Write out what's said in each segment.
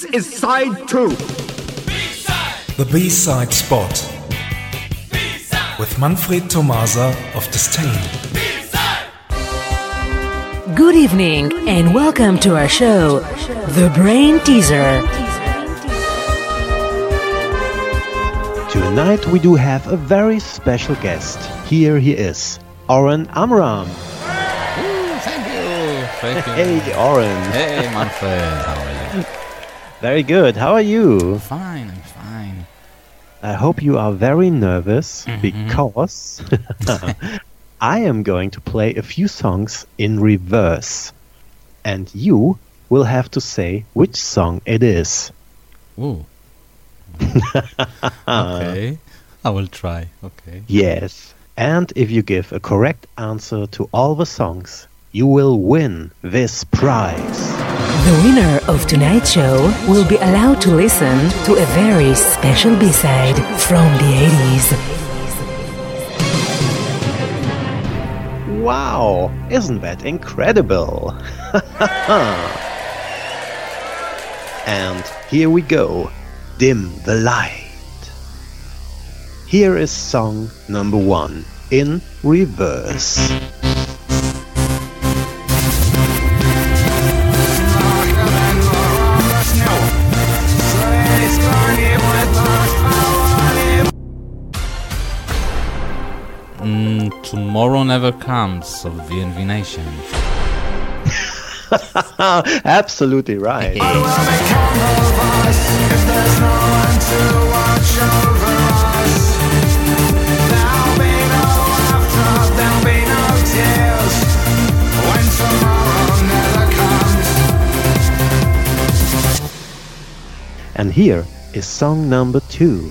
This is side two. The B-side spot with Manfred Tomasa of Disdain. Good evening and welcome to our show, The Brain Teaser. Tonight we do have a very special guest. Here he is, Oren Amram. Thank you. Thank you. Hey, Oren. Hey, Manfred. How are you? Very good. How are you? Fine, I'm fine. I hope you are very nervous mm-hmm. because I am going to play a few songs in reverse. And you will have to say which song it is. Ooh. okay. I will try. Okay. Yes. And if you give a correct answer to all the songs, you will win this prize. The winner of tonight's show will be allowed to listen to a very special B-side from the 80s. Wow, isn't that incredible? and here we go. Dim the light. Here is song number one in reverse. Tomorrow never comes of VNV Nation. Absolutely right. And here is song number two.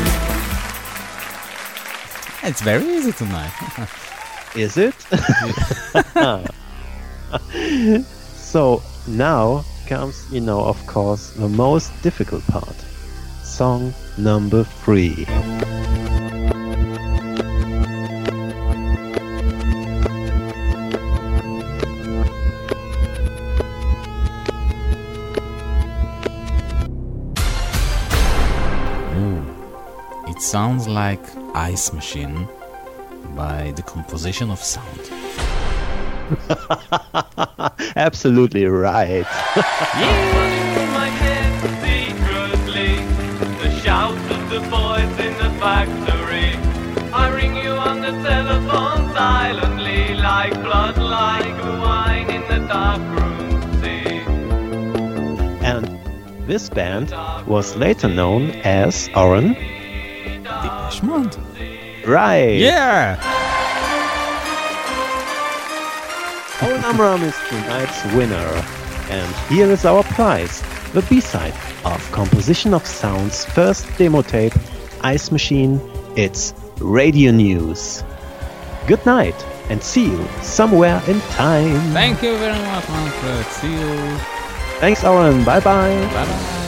It's very easy tonight. Is it? so now comes, you know, of course, the most difficult part. Song number three. it sounds like Ice Machine by the composition of sound. Absolutely right. my head secretly. The shout of the boys in the factory. I ring you on the telephone silently, like blood, like wine in the dark room. See. And this band was later known as Oren. Right. Yeah! Oren Amram is tonight's winner. And here is our prize. The B-side of Composition of Sound's first demo tape, Ice Machine. It's Radio News. Good night and see you somewhere in time. Thank you very much, Manfred. See you. Thanks, Oren. Bye bye. Bye bye.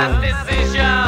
last decision.